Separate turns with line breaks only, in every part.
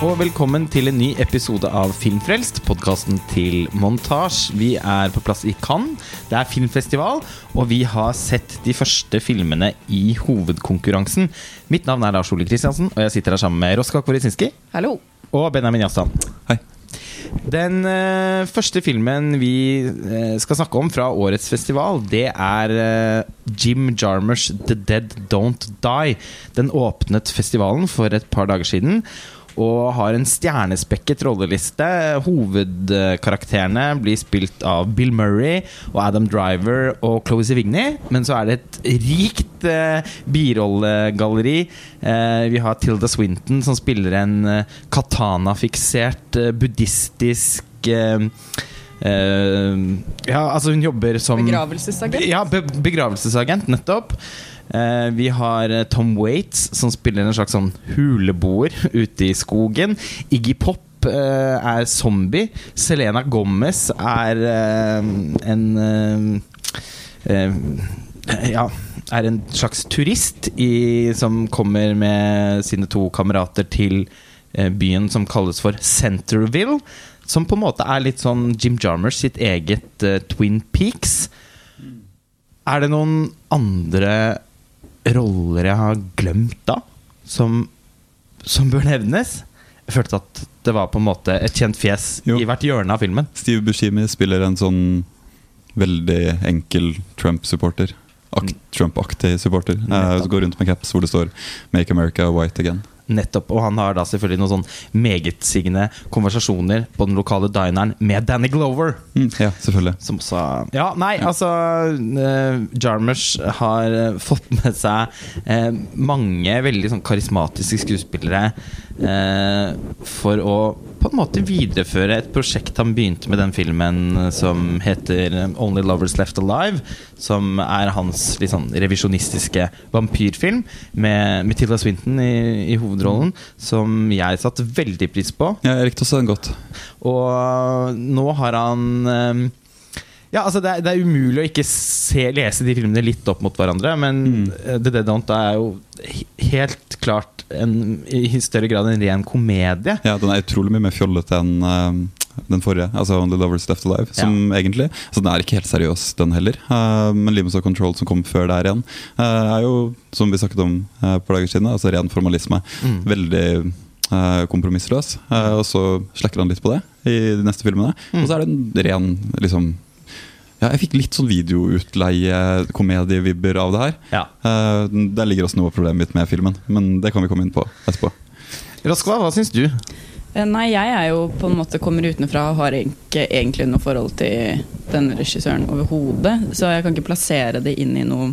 og velkommen til en ny episode av Filmfrelst, podkasten til montasje. Vi er på plass i Cannes. Det er filmfestival, og vi har sett de første filmene i hovedkonkurransen. Mitt navn er Lars Ole Kristiansen, og jeg sitter her sammen med Roska Korisinski
Hallo.
og Benjamin Jastan.
Hei.
Den uh, første filmen vi uh, skal snakke om fra årets festival, det er uh, Jim Jarmers The Dead Don't Die. Den åpnet festivalen for et par dager siden. Og har en stjernespekket rolleliste. Hovedkarakterene blir spilt av Bill Murray og Adam Driver og Chloé Sevigny. Men så er det et rikt eh, birollegalleri. Eh, vi har Tilda Swinton som spiller en eh, katana-fiksert eh, buddhistisk eh, eh, Ja, altså hun jobber som
Begravelsesagent.
ja, be begravelsesagent, nettopp. Eh, vi har eh, Tom Waits, som spiller en slags sånn huleboer ute i skogen. Iggy Pop eh, er zombie. Selena Gomez er eh, en eh, eh, Ja, er en slags turist i, som kommer med sine to kamerater til byen som kalles for Centerville. Som på en måte er litt sånn Jim Jarmers sitt eget Twin Peaks. Er det noen andre roller jeg har glemt da, som, som bør nevnes? Jeg følte at det var på en måte et kjent fjes
Jo.
i hvert hjørne av filmen.
Steve Buscemi spiller en sånn veldig enkel Trump-supporter. Ak Trump-aktig supporter. Eh, går rundt med caps hvor det står 'Make America White Again'.
Nettopp, Og han har da selvfølgelig noen sånn megetsigende konversasjoner på den lokale dineren med Danny Glover.
Mm, ja, selvfølgelig.
Som også Ja, nei, altså uh, Jarmers har uh, fått med seg uh, mange veldig sånn karismatiske skuespillere eh, for å på en måte videreføre et prosjekt han begynte med den filmen eh, som heter eh, Only Lovers Left Alive. Som er hans litt sånn revisjonistiske vampyrfilm med, Matilda Tilda Swinton i, i hovedrollen. Som jeg satte veldig pris på.
Ja, jeg likte også den godt.
Og nå har han ehm, Ja, altså det er, det er umulig å ikke se, lese de filmene litt opp mot hverandre, men mm. The Dead Don't er jo helt klart en, i større grad en ren komedie.
Ja, Den er utrolig mye mer fjollete enn uh, den forrige, altså 'Only Lovers Left Alive'. Som egentlig Så Den er ikke helt seriøs, den heller. Uh, men 'Limits of Control', som kom før der igjen, uh, er jo, som vi snakket om uh, på dager siden, altså ren formalisme.
Mm.
Veldig eh, kompromissløs. eh, og så slekker han litt på det i de neste filmene.
Mm.
Og så er det en ren liksom ja, Jeg fikk litt sånn videoutleie-komedievibber av det her.
Ja.
Uh, der ligger også noe av problemet mitt med filmen, men det kan vi komme inn på etterpå.
Raskva, hva syns du?
Eh, Nei, jeg er jo på en måte kommer utenfra og har ikke egentlig noe forhold til denne regissøren overhodet. Så jeg kan ikke plassere det inn i noe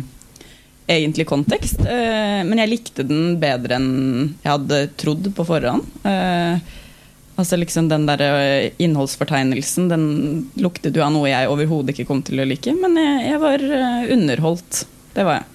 egentlig kontekst. Eh, Men jeg likte den bedre enn jeg hadde trodd på forhånd. Eh, Altså liksom Den der eh, innholdsfortegnelsen Den luktet jo av noe jeg overhodet ikke kom til å like. Men jeg, jeg var eh, underholdt. Det var jeg.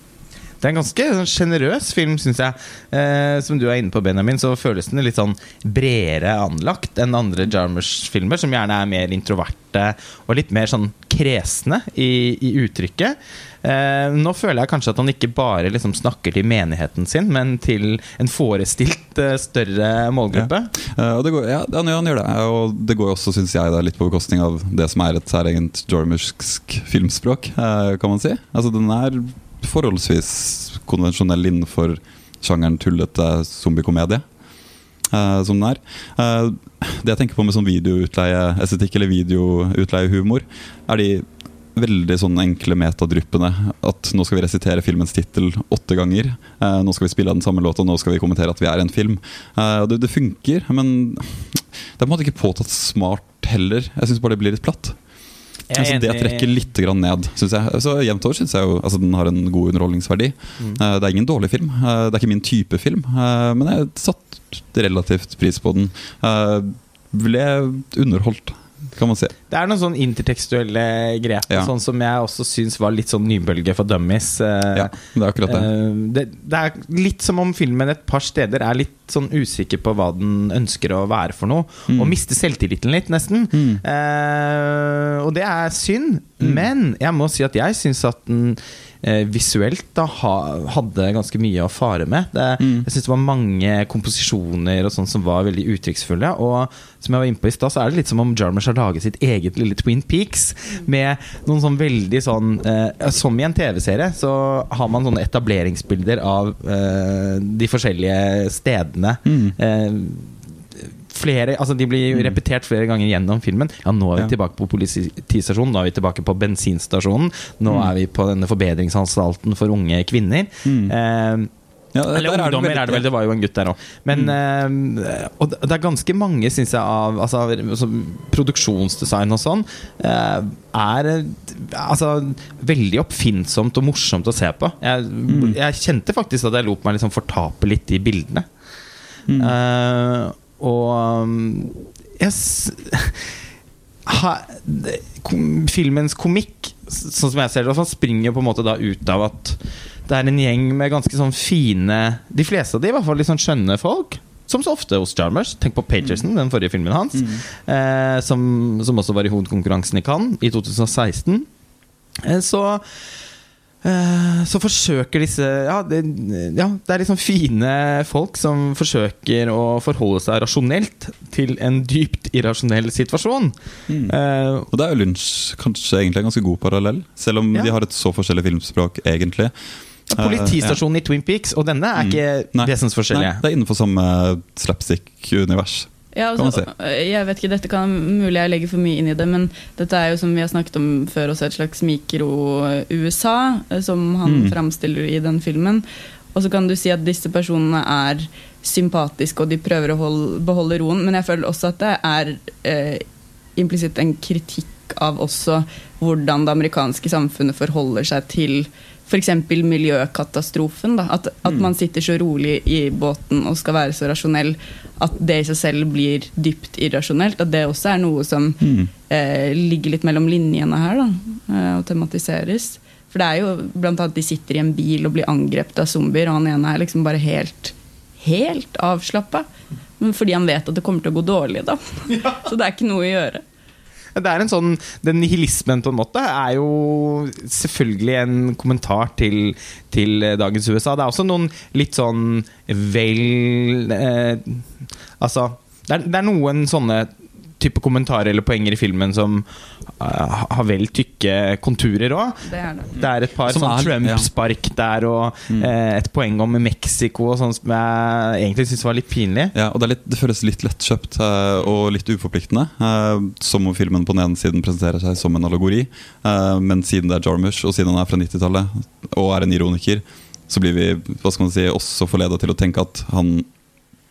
Det er en ganske sånn sjenerøs film, syns jeg. Eh, som du er inne på, Benjamin, så føles den litt sånn bredere anlagt enn andre Jarmers-filmer, som gjerne er mer introverte og litt mer sånn kresne i, i uttrykket. Eh, nå føler jeg kanskje at han ikke bare liksom snakker til menigheten sin, men til en forestilt eh, større målgruppe.
Ja. Uh, går, ja, han, han gjør det. Og det går også, syns jeg, da, litt på bekostning av det som er et særegent jormersk filmspråk, eh, kan man si. Altså, den er forholdsvis konvensjonell innenfor sjangeren tullete zombiekomedie. Uh, som den er. Uh, det jeg tenker på med sånn videoutleieestetikk eller videoutleiehumor, er de veldig sånn enkle metadryppene. At nå skal vi resitere filmens tittel åtte ganger. Eh, nå skal vi spille den samme låta, nå skal vi kommentere at vi er en film. Eh, det, det funker, men det er på en måte ikke påtatt smart heller. Jeg syns bare det blir litt platt.
Jeg
Altså, det trekker litt grann ned, syns jeg. Så Jevnt over syns jeg jo altså, den har en god underholdningsverdi.
Mm.
Eh, det er ingen dårlig film. Eh, det er ikke min type film, eh, men jeg satt relativt pris på den. Ble underholdt, kan man si.
Det er noen sånn intertekstuelle grep,
Ja.
sånn som jeg også syns var litt sånn nybølge for dummies. eh,
Ja, det er akkurat det.
Eh, det, det er litt som om filmen et par steder er litt sånn usikker på hva den ønsker å være for noe.
Mm.
Og mister selvtilliten litt, nesten. Eh, og det er synd.
Mm.
Men jeg må si at jeg syns at den eh, visuelt da hadde ganske mye å fare med. Det,
Mm.
Jeg syns det var mange komposisjoner og sånn som var veldig uttrykksfulle. Og som jeg var inne på i stad, så er det litt som om Jarmusch har laget sitt eget lille Twin Peaks. Med noen sånn veldig sånn eh, Som i en TV-serie, så har man sånne etableringsbilder av eh, de forskjellige stedene.
Mm.
Eh, flere, altså De blir repetert flere ganger gjennom filmen. Ja, Nå er vi
Ja.
tilbake på politistasjonen, nå er vi tilbake på bensinstasjonen. Nå
Mm.
er vi på denne forbedringsanstalten for unge kvinner.
Mm. Ja,
eller ungdommer
er
er det vel, det var jo en gutt der òg. Men eh, Og det er ganske mange, syns jeg, av altså, altså, produksjonsdesign og sånn eh, er altså veldig oppfinnsomt og morsomt å se på. Jeg,
Mm.
jeg kjente faktisk at jeg lot meg liksom fortape litt i bildene.
Mm.
Eh, og um, jeg ha, Filmens komikk, sånn som jeg ser det, fall, springer på en måte da ut av at det er en gjeng med ganske sånn fine De fleste av de i hvert fall litt sånn skjønne folk. Som så ofte hos Jarmers. Tenk på Pagerson, den forrige filmen hans. Eh, som, som også var i hovedkonkurransen i Cannes i 2016. Eh, så eh, så forsøker disse ja det, ja, det er liksom fine folk som forsøker å forholde seg rasjonelt til en dypt irrasjonell situasjon.
Mm.
Eh,
Og det er jo lunsj kanskje egentlig en ganske god parallell, selv om
Ja.
de har et så forskjellig filmspråk, egentlig.
Politistasjonen i Twin Peaks, og denne er
Mm.
ikke
mm.
vesensforskjellige.
Nei, det er innenfor samme slapstick-univers.
Ja, altså, jeg vet ikke, Dette kan mulig jeg legger for mye inn i det, men dette er jo som vi har snakket om før, også et slags mikro-USA, eh, som han
Mm.
framstiller i den filmen. Og så kan du si at disse personene er sympatiske, og de prøver å holde, beholde roen, men jeg føler også at det er eh, implisitt en kritikk av også hvordan det amerikanske samfunnet forholder seg til f.eks. miljøkatastrofen. Da. At, at
Mm.
man sitter så rolig i båten og skal være så rasjonell at det i seg selv blir dypt irrasjonelt. At det også er noe som
Mm.
eh, ligger litt mellom linjene her da, eh, og tematiseres. For det er jo blant annet de sitter i en bil og blir angrepet av zombier, og han ene er liksom bare helt helt avslappa. Fordi han vet at det kommer til å gå dårlig, da. Så det er ikke noe å gjøre.
Det er en sånn, Den nihilismen på en måte er jo selvfølgelig en kommentar til, til dagens USA. Det er også noen litt sånn vel eh, Altså, det er, det er noen sånne type kommentarer eller poenger i filmen som uh, har vel tykke konturer òg.
Det det.
Det er et par
Som
sånn Trump-spark der, og uh, et poeng om Mexico og sånn som jeg egentlig syns var litt pinlig.
Ja, og det, er litt, det føles litt lettkjøpt uh, og litt uforpliktende. som om filmen på den ene siden presenterer seg som en allegori, men siden det er Jarmusch, og siden han er fra 90-tallet og er en ironiker, så blir vi hva skal man si, også forleda til å tenke at han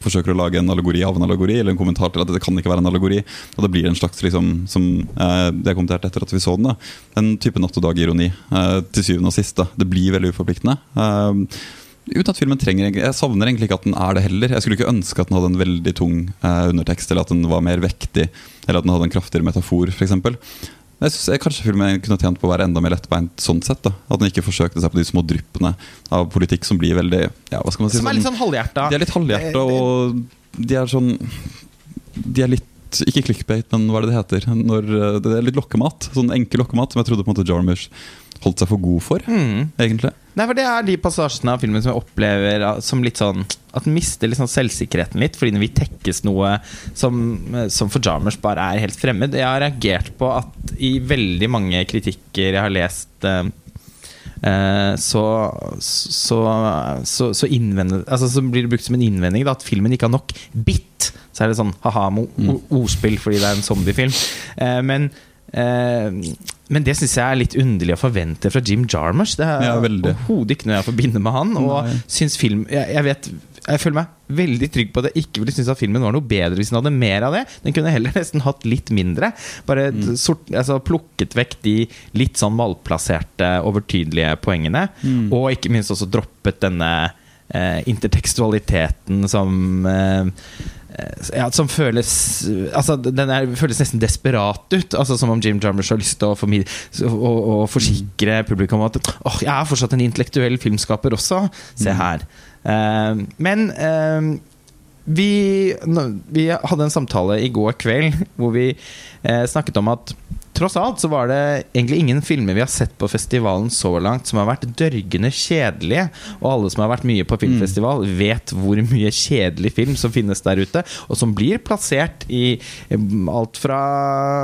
forsøker å lage en allegori av en allegori, eller en kommentar til at det kan ikke være en allegori. Og det blir en slags, liksom, som eh, det er kommentert etter at vi så den, da, en type natt og dag-ironi. eh, til syvende og sist. da. Det blir veldig uforpliktende. Eh, Uten at filmen trenger Jeg savner egentlig ikke at den er det heller. Jeg skulle ikke ønske at den hadde en veldig tung eh, undertekst, eller at den var mer vektig, eller at den hadde en kraftigere metafor, f.eks. Jeg synes jeg Kanskje filmen kunne tjent på å være enda mer lettbeint sånn sett. da At den ikke forsøkte seg på de små dryppene av politikk som blir veldig ja, hva skal man si
Som er litt sånn halvhjerta.
De er litt halvhjerta, og de er sånn De er litt ikke clickbait, men hva er det det heter? Når, eh, det er litt lokkemat. Sånn enkel lokkemat som jeg trodde på en måte Jarmusch holdt seg for god for,
Mm.
egentlig.
Nei, for Det er de passasjene av filmen som jeg opplever ah, som litt sånn At den mister sånn selvsikkerheten litt, fordi den vil tekkes noe som, eh, som for Jarmers bare er helt fremmed. Jeg har reagert på at i veldig mange kritikker jeg har lest eh, eh, så, så, så, så, altså, så blir det brukt som en innvending da, at filmen ikke har nok bit. Så er det sånn ha-ha, ordspill fordi det er en zombiefilm. Eh, men men det syns jeg er litt underlig å forvente fra Jim Jarmusch. Det er
Ja,
overhodet ikke noe jeg forbinder med han. Og
Nei.
syns film jeg, jeg vet jeg føler meg veldig trygg på at jeg ikke ville synes at filmen var noe bedre hvis den hadde mer av det. Den kunne heller nesten hatt litt mindre. Bare
Mm.
sort, altså, plukket vekk de litt sånn malplasserte, overtydelige poengene.
Mm.
Og ikke minst også droppet denne eh, intertekstualiteten som eh, eh, ja, som føles Altså, den er, føles nesten desperat ut. Altså Som om Jim Jarmusch har lyst til å, formid- å, å forsikre publikum om at oh, jeg er fortsatt en intellektuell filmskaper også. Se her. Uh, men uh, vi, vi hadde en samtale i går kveld hvor vi uh, snakket om at tross alt så var det egentlig ingen filmer vi har sett på festivalen så langt som har vært dørgende kjedelige. Og alle som har vært mye på filmfestival, vet hvor mye kjedelig film som finnes der ute, og som blir plassert i alt fra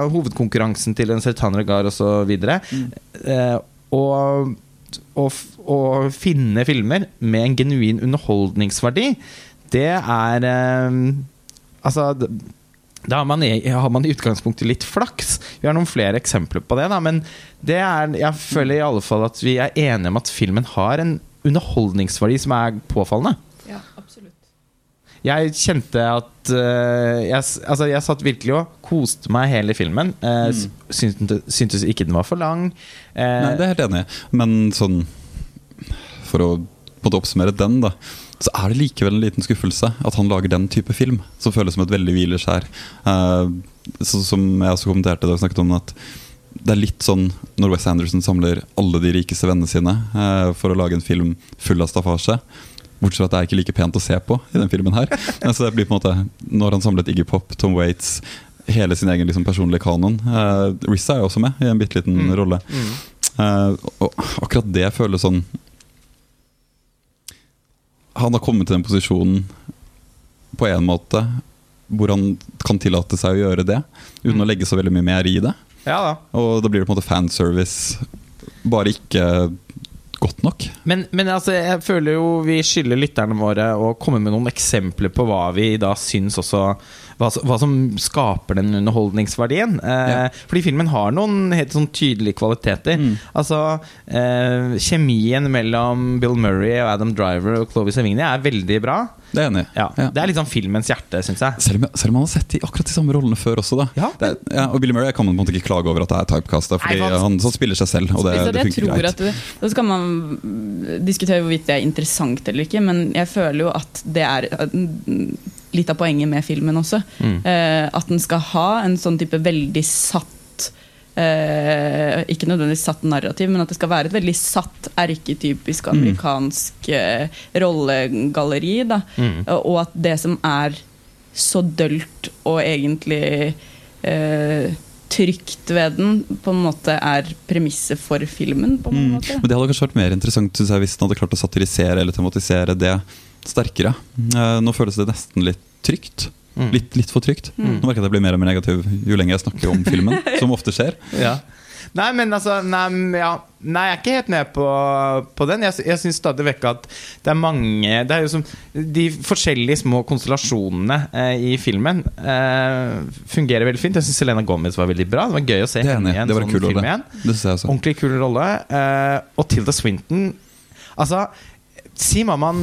hovedkonkurransen til en Sertan Regar osv. Eh, og å, å finne filmer med en genuin underholdningsverdi, det er eh, Altså da har man, har man i utgangspunktet litt flaks. Vi har noen flere eksempler på det. Da, men det er, jeg føler i alle fall at vi er enige om at filmen har en underholdningsverdi som er påfallende.
Ja, absolutt.
Jeg kjente at uh, jeg, altså, jeg satt virkelig og koste meg hele filmen. Uh, syntes, syntes ikke den var for lang. Uh,
Nei, det er jeg helt enig i. Men sånn For å på en måte oppsummere den, da. Så er det likevel en liten skuffelse at han lager den type film, som føles som et veldig hvileskjær. Uh, så, som jeg også kommenterte da vi snakket om at det er litt sånn når Wes Anderson samler alle de rikeste vennene sine uh, for å lage en film full av staffasje. Bortsett fra at det er ikke like pent å se på i den filmen her. Så det blir på en måte Når han samlet Iggy Pop, Tom Waits, hele sin egen liksom, personlige kanon uh, Rissa er jo også med i en bitte liten
Mm.
rolle.
mm.
Uh, og akkurat det føles sånn Han har kommet til den posisjonen på en måte hvor han kan tillate seg å gjøre det, uten
Mm.
å legge så veldig mye mer i det.
Ja da.
Og da blir det på en måte fanservice, bare ikke godt nok.
Men, men altså, jeg føler jo vi skylder lytterne våre å komme med noen eksempler på hva vi da syns også Hva, som- hva som skaper den underholdningsverdien. Eh,
Ja.
Fordi filmen har noen helt sånn tydelige kvaliteter.
Mm.
Altså eh, Kjemien mellom Bill Murray og Adam Driver og Chloé Sevigny er veldig bra.
Det er enig.
Ja,
Ja.
Det er liksom filmens hjerte, syns jeg.
Selv om, selv om han har sett de, akkurat de samme rollene før også. da
Ja.
det er, ja, Og Billy Murray kan man på en måte ikke klage over at det er typecasta, fordi
Nei, han-
han, spiller seg selv. Og det, det,
det
funker greit.
at det, Da skal man diskutere hvorvidt det er interessant eller ikke, men jeg føler jo at det er litt av poenget med filmen også.
Mm.
Eh, at den skal ha en sånn type veldig satt eh, Ikke nødvendigvis satt narrativ, men at det skal være et veldig satt, erketypisk amerikansk eh, rollegalleri. Da.
Mm.
Og at det som er så dølt og egentlig eh, trygt ved den, på en måte er premisset for filmen. på en
Mm.
måte.
Men det hadde kanskje vært mer interessant jeg, hvis den hadde klart å satirisere eller tematisere det sterkere. Eh, nå føles det nesten litt trygt.
Mm.
Litt, litt for trygt.
Mm.
Nå merker jeg at jeg blir mer og mer negativ jo lenger jeg snakker om filmen. som ofte skjer.
Ja. Nei, men altså Nei, ja. nei jeg er ikke helt med på, på den. Jeg, jeg syns stadig vekk at det er mange Det er jo som De forskjellige små konstellasjonene eh, i filmen eh, fungerer veldig fint. Jeg syns Selena Gomez var veldig bra. Det var gøy å se henne i en
Det var
sånn
kul
film
rolle.
igjen.
Det jeg.
Ordentlig kul rolle. Eh, og Tilda Swinton Altså Si hva man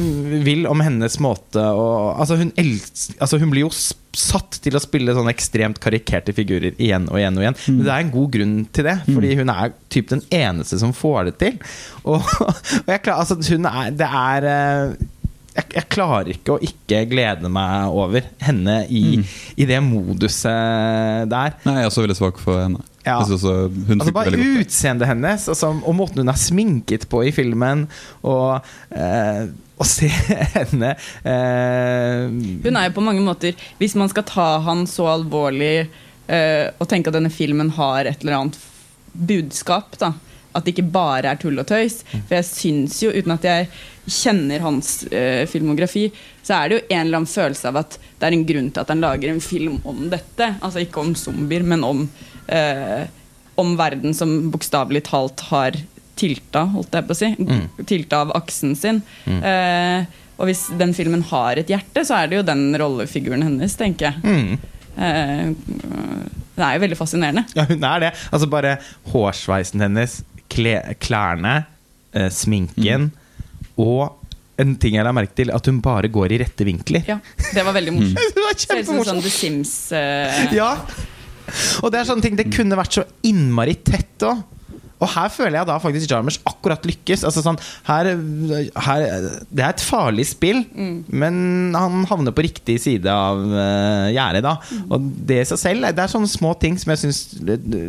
vil om hennes måte og, altså hun, elsker, altså hun blir jo satt til å spille sånne ekstremt karikerte figurer igjen og igjen. og igjen Men det er en god grunn til det, fordi hun er typ den eneste som får det til. Og, og jeg klar, altså hun er Det er eh, jeg, jeg klarer ikke å ikke glede meg over henne i, i det moduset der.
Nei, jeg er også veldig svak for henne.
Ja.
Jeg også hun
Altså Bare utseendet hennes altså, og måten hun er sminket på i filmen, og eh, å se henne eh,
Hun er jo på mange måter Hvis man skal ta han så alvorlig eh, og tenke at denne filmen har et eller annet budskap, da. At det ikke bare er tull og tøys. For jeg syns jo, uten at jeg kjenner hans eh, filmografi, så er det jo en eller annen følelse av at det er en grunn til at han lager en film om dette. Altså ikke om zombier, men om, eh, om verden som bokstavelig talt har tilta, holdt jeg på å si.
Mm.
Tilta av aksen sin. Eh, og hvis den filmen har et hjerte, så er det jo den rollefiguren hennes, tenker jeg.
mm,
Eh, det er jo veldig fascinerende.
Ja, hun er det. Altså Bare hårsveisen hennes, klærne, eh, sminken og en ting jeg la merke til, at hun bare går i rette vinkler.
Ja, det var veldig morsomt.
Det var
Ser ut som sånn The Sims eh,
Ja. Og det er sånne ting Det kunne vært så innmari tett òg. Og her føler jeg da faktisk Jarmers akkurat lykkes. Altså sånn, her, her, det er et farlig spill, men han havner på riktig side av uh, gjerdet. da Og det i seg selv det er sånne små ting som jeg syns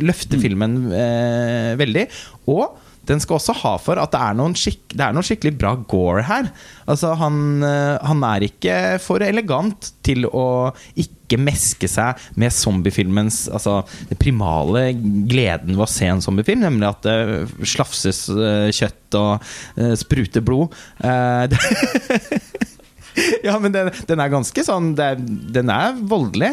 løfter filmen uh, veldig. Og den skal også ha for at det er noen, skikk, det er noen skikkelig bra gore her. Altså han, eh, han, er ikke for elegant til å ikke meske seg med zombiefilmens Altså det primale gleden ved å se en zombiefilm, nemlig at det slafses uh, kjøtt og uh, spruter blod. Ja, men den, den, er ganske sånn Den er voldelig.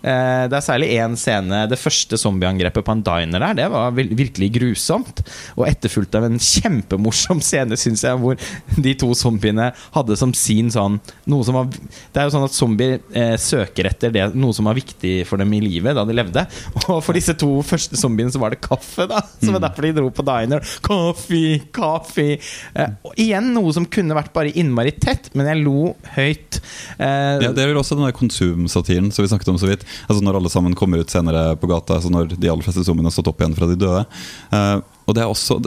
Eh, det er særlig én scene, det første zombieangrepet på en diner der. Det var virkelig grusomt. Og etterfulgt av en kjempemorsom scene, syns jeg, hvor de to zombiene hadde som sin sånn noe som var, Det er jo sånn at zombier eh, søker etter det, noe som var viktig for dem i livet da de levde. Og for disse to første zombiene så var det kaffe, da. Som er mm. derfor de dro på diner. Kaffe, kaffe. Eh, og igjen noe som kunne vært bare innmari tett, men jeg lo høyt.
Eh, ja, det er vel også den der konsumsatiren som vi snakket om så vidt. Altså Når alle sammen kommer ut senere på gata, altså når de aller fleste zombiene har stått opp igjen fra de døde. Uh, og det er også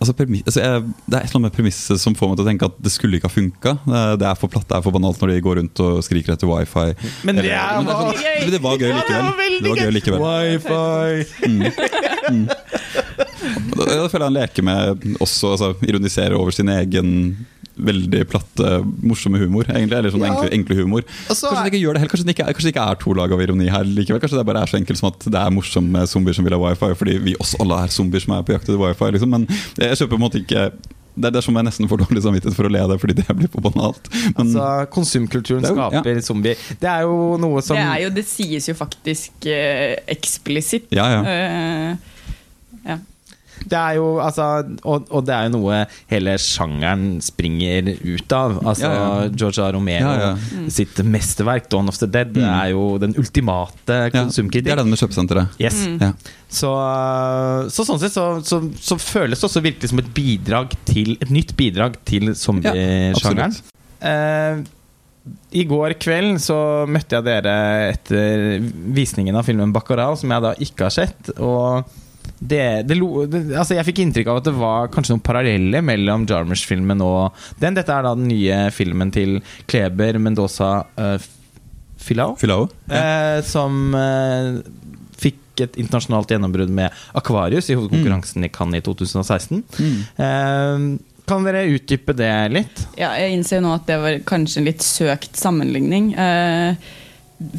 altså, altså jeg, Det er et eller annet med premisset som får meg til å tenke at det skulle ikke ha funka. Det er for platt, det er for banalt når de går rundt og skriker etter wifi.
Men det, er,
men det,
var,
gøy. Men det var gøy likevel. Det var gøy likevel.
Wifi. Mm.
Mm. Da føler jeg han leker med også altså, ironiserer over sin egen veldig platte, morsomme humor. egentlig, Eller sånn ja. enkle, enkle, humor. Kanskje, det ikke gjør det helt, kanskje, det ikke, kanskje det ikke er to lag av ironi her likevel. Kanskje det bare er så enkelt som at det er morsomme zombier som vil ha wifi, fordi vi også alle er zombier som er på jakt etter wifi. Liksom. Men jeg kjøper på en måte ikke det er som jeg nesten får dårlig samvittighet for å le av det, fordi det blir for banalt.
Men, altså, Konsumkulturen jo, skaper ja. zombier. Det er jo noe som
Det, er jo, det sies jo faktisk eh, eksplisitt.
Ja, ja.
Eh, ja.
Det er jo, altså, og, og, det er jo noe hele sjangeren springer ut av. Altså, ja, ja. George A. Romero ja, sitt mesterverk, 'Dawn of the Dead', mm. er jo den ultimate konsumkritikk.
Det er den med kjøpesenteret.
Yes. Mm. Så, så, sånn sett så, så, så, føles det også virkelig som et bidrag til Et nytt bidrag til zombiesjangeren. Eh, i går kveld så møtte jeg dere etter visningen av filmen 'Baccarat', som jeg da ikke har sett. Og det, det, det, altså jeg fikk inntrykk av at det var kanskje noen paralleller mellom Jarmers-filmen og den. Dette er da den nye filmen til Kleber Mendoza uh, Filao.
Filao
ja. uh, som uh, fikk et internasjonalt gjennombrudd med Akvarius i hovedkonkurransen mm. i Cannes i 2016. Mm. Kan dere utdype det litt?
Ja, jeg innser jo nå at det var kanskje en litt søkt sammenligning. Uh,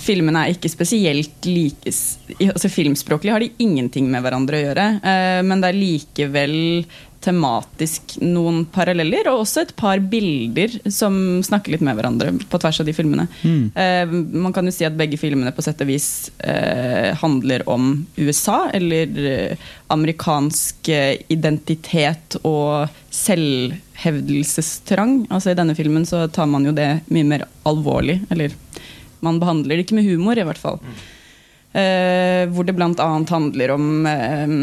filmene er ikke spesielt like altså Filmspråklig har de ingenting med hverandre å gjøre, eh, men det er likevel tematisk noen paralleller, og også et par bilder som snakker litt med hverandre på tvers av de filmene. Mm. Eh, man kan jo si at begge filmene på sett og vis eh, handler om USA, eller eh, amerikansk eh, identitet og selvhevdelsestrang. Altså I denne filmen så tar man jo det mye mer alvorlig, eller man behandler det ikke med humor, i hvert fall. Eh, hvor det bl.a. handler om eh,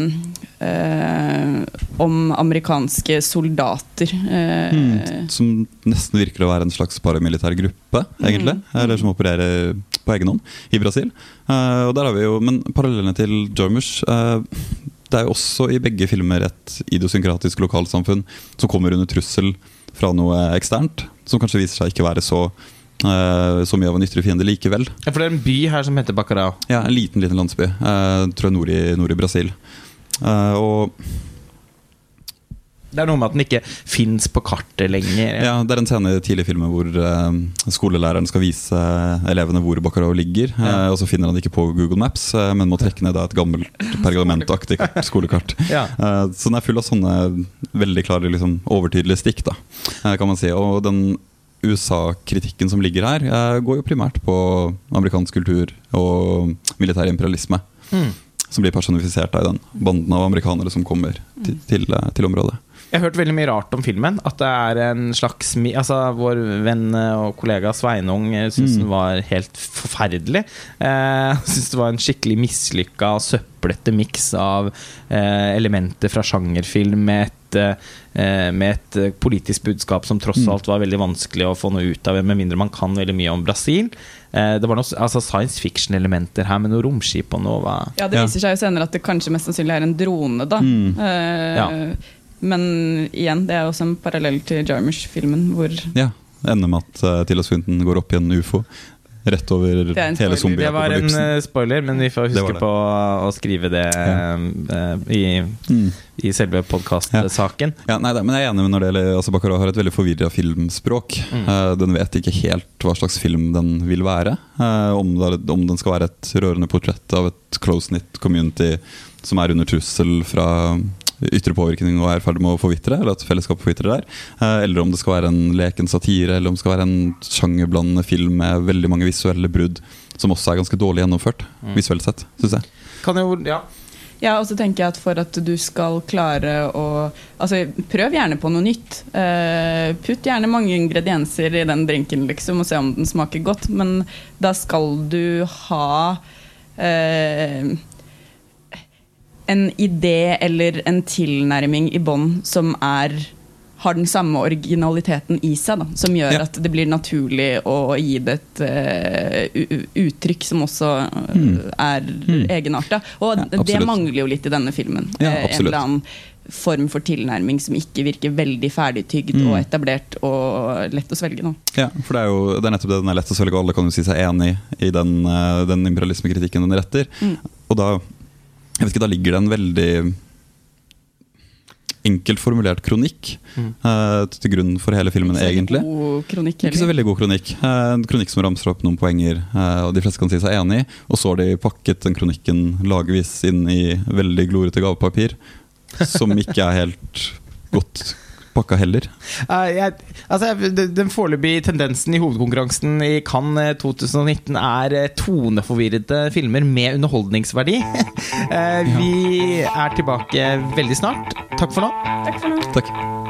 uh, Om amerikanske soldater. Mm,
som nesten virker å være en slags paramilitær gruppe, egentlig. Mm. Eller som opererer på egen hånd i Brasil. og der har vi jo, Men parallellene til Jarmusch Det er jo også i begge filmer et idiosynkratisk lokalsamfunn som kommer under trussel fra noe eksternt, som kanskje viser seg ikke være så Uh, så mye av en ytre fiende likevel.
Ja, For det er en by her som heter Baccarao?
Ja, en liten liten landsby. Uh, tror jeg nord i, nord i Brasil. Uh, og
det er noe med at den ikke fins på kartet lenger.
Ja, Det er en scene i tidlig filmen hvor skolelæreren skal vise elevene hvor Baccarao ligger. Ja. og så finner han det ikke på Google Maps, men må trekke ned et gammelt pergamentaktig skolekart. Ja. så den er full av sånne veldig klare, liksom, overtydelige stikk, da, kan man si. Og den USA-kritikken som ligger her, eh, går jo primært på amerikansk kultur og militær imperialisme. Mm. Som blir personifisert i den banden av amerikanere som kommer til, til, eh, til området.
Jeg har hørt veldig mye rart om filmen. At det er en slags Altså, vår venn og kollega Sveinung syntes mm. den var helt forferdelig. Eh, syntes det var en skikkelig mislykka, søplete miks av eh, elementer fra sjangerfilm med et eh, med et eh, politisk budskap som tross
Mm.
alt var veldig vanskelig å få noe ut av, med mindre man kan veldig mye om Brasil. Eh, det var noe altså science fiction-elementer her, med noe romskip og noe hva-
Ja, Det
Ja.
viser seg jo senere at det kanskje mest sannsynlig er en drone, da.
Mm.
Uh,
Ja.
Men igjen, det er også en parallell til Jarmusch-filmen, hvor
Ja. Ender med at uh, Tilda Swinton går opp i en ufo rett over
er
hele
spoiler.
Det var en
zombieapokalypsen.
eh, spoiler, men vi får huske
det.
på å skrive det ja. uh, i,
Mm.
i selve podkastsaken.
Ja, nei, men jeg er enig med når det gjelder altså Baccarat har et veldig forvirra filmspråk.
Mm.
Den vet ikke helt hva slags film den vil være. Om, det, om den skal være et rørende portrett av et close-knit community som er under trussel fra ytre påvirkning og er i ferd med å forvitre, eller at fellesskapet forvitrer der. Eh, eller om det skal være en leken satire, eller om det skal være en sjangerblandende film med veldig mange visuelle brudd, som også er ganske dårlig gjennomført,
Mm.
visuelt sett, syns jeg.
Kan jo, ja.
Ja, og så tenker jeg at for at du skal klare å Altså, prøv gjerne på noe nytt. Uh, putt gjerne mange ingredienser i den drinken, liksom, og se om den smaker godt, men da skal du ha eh, en idé eller en tilnærming i bånn som er har den samme originaliteten i seg, da, som gjør
Ja.
at det blir naturlig å gi det et eh, u- u- uttrykk som også
uh,
er
Mm.
egenarta. Og
Ja,
det mangler jo litt i denne filmen.
Ja,
Eh, en eller annen form for tilnærming som ikke virker veldig ferdigtygd
Mm.
og etablert og lett å svelge. nå.
Ja, for det er jo det er nettopp det den er lett å svelge, og alle kan jo si seg enig i den, den imperialismekritikken den retter.
Mm.
Og da jeg vet ikke, da ligger det en veldig enkelt formulert kronikk
Mm.
uh, til grunn for hele filmen,
Ikke
egentlig.
Kronikk,
Ikke så veldig god kronikk. Uh, En kronikk som ramser opp noen poenger, uh, og de fleste kan si seg enig i. Og så har de pakket den kronikken lagvis inn i veldig glorete gavepapir, som ikke er helt godt pakka heller.
Uh, jeg, altså, jeg- den- foreløpige tendensen i hovedkonkurransen i Cannes eh, 2019 er eh, toneforvirrede filmer med underholdningsverdi. uh, Vi er tilbake veldig snart. Takk for nå.
Takk for nå.
Takk.